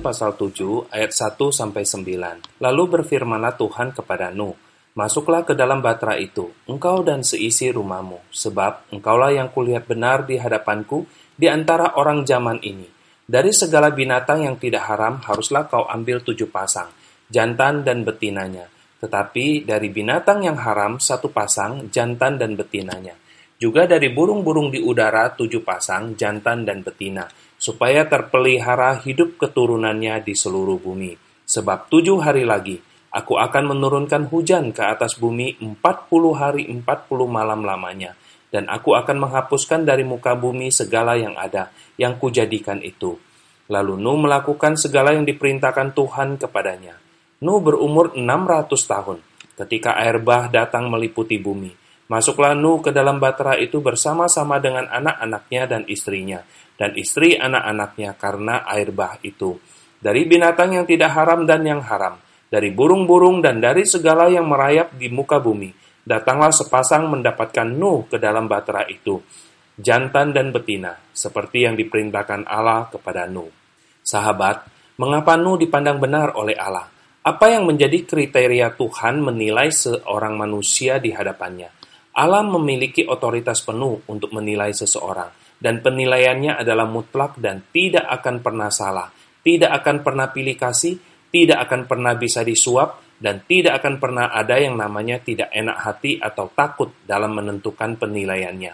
pasal 7 ayat 1 sampai 9. Lalu berfirmanlah Tuhan kepada Nuh, Masuklah ke dalam batra itu, engkau dan seisi rumahmu, sebab engkaulah yang kulihat benar di hadapanku di antara orang zaman ini. Dari segala binatang yang tidak haram haruslah kau ambil tujuh pasang, jantan dan betinanya. Tetapi dari binatang yang haram satu pasang, jantan dan betinanya. Juga dari burung-burung di udara tujuh pasang, jantan dan betina, supaya terpelihara hidup keturunannya di seluruh bumi. Sebab tujuh hari lagi, Aku akan menurunkan hujan ke atas bumi empat puluh hari empat puluh malam lamanya, dan aku akan menghapuskan dari muka bumi segala yang ada, yang kujadikan itu. Lalu Nuh melakukan segala yang diperintahkan Tuhan kepadanya. Nuh berumur enam ratus tahun, ketika air bah datang meliputi bumi. Masuklah Nuh ke dalam batra itu bersama-sama dengan anak-anaknya dan istrinya, dan istri anak-anaknya karena air bah itu. Dari binatang yang tidak haram dan yang haram, dari burung-burung dan dari segala yang merayap di muka bumi. Datanglah sepasang mendapatkan Nuh ke dalam batra itu, jantan dan betina, seperti yang diperintahkan Allah kepada Nuh. Sahabat, mengapa Nuh dipandang benar oleh Allah? Apa yang menjadi kriteria Tuhan menilai seorang manusia di hadapannya? Allah memiliki otoritas penuh untuk menilai seseorang, dan penilaiannya adalah mutlak dan tidak akan pernah salah, tidak akan pernah pilih kasih, tidak akan pernah bisa disuap, dan tidak akan pernah ada yang namanya tidak enak hati atau takut dalam menentukan penilaiannya.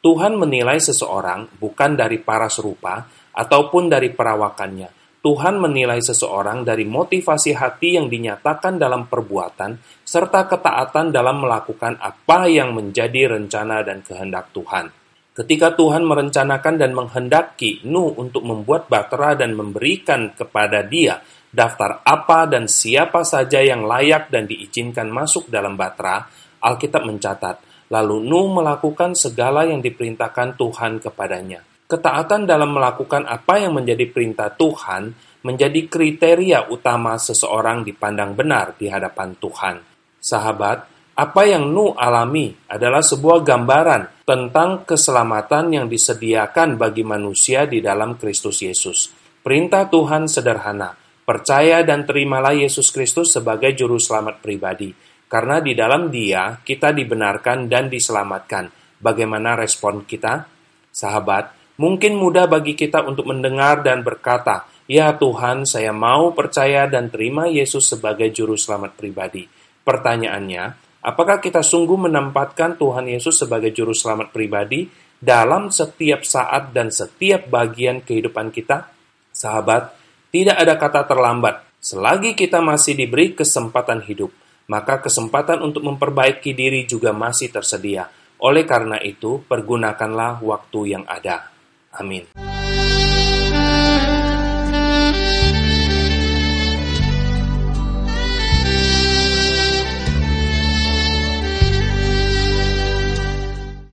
Tuhan menilai seseorang bukan dari paras rupa ataupun dari perawakannya. Tuhan menilai seseorang dari motivasi hati yang dinyatakan dalam perbuatan serta ketaatan dalam melakukan apa yang menjadi rencana dan kehendak Tuhan. Ketika Tuhan merencanakan dan menghendaki Nuh untuk membuat batera dan memberikan kepada dia daftar apa dan siapa saja yang layak dan diizinkan masuk dalam batra, Alkitab mencatat, lalu Nuh melakukan segala yang diperintahkan Tuhan kepadanya. Ketaatan dalam melakukan apa yang menjadi perintah Tuhan menjadi kriteria utama seseorang dipandang benar di hadapan Tuhan. Sahabat, apa yang Nuh alami adalah sebuah gambaran tentang keselamatan yang disediakan bagi manusia di dalam Kristus Yesus. Perintah Tuhan sederhana, Percaya dan terimalah Yesus Kristus sebagai juru selamat pribadi, karena di dalam Dia kita dibenarkan dan diselamatkan. Bagaimana respon kita? Sahabat, mungkin mudah bagi kita untuk mendengar dan berkata, "Ya Tuhan, saya mau percaya dan terima Yesus sebagai juru selamat pribadi." Pertanyaannya, apakah kita sungguh menempatkan Tuhan Yesus sebagai juru selamat pribadi dalam setiap saat dan setiap bagian kehidupan kita? Sahabat, tidak ada kata terlambat. Selagi kita masih diberi kesempatan hidup, maka kesempatan untuk memperbaiki diri juga masih tersedia. Oleh karena itu, pergunakanlah waktu yang ada. I mean.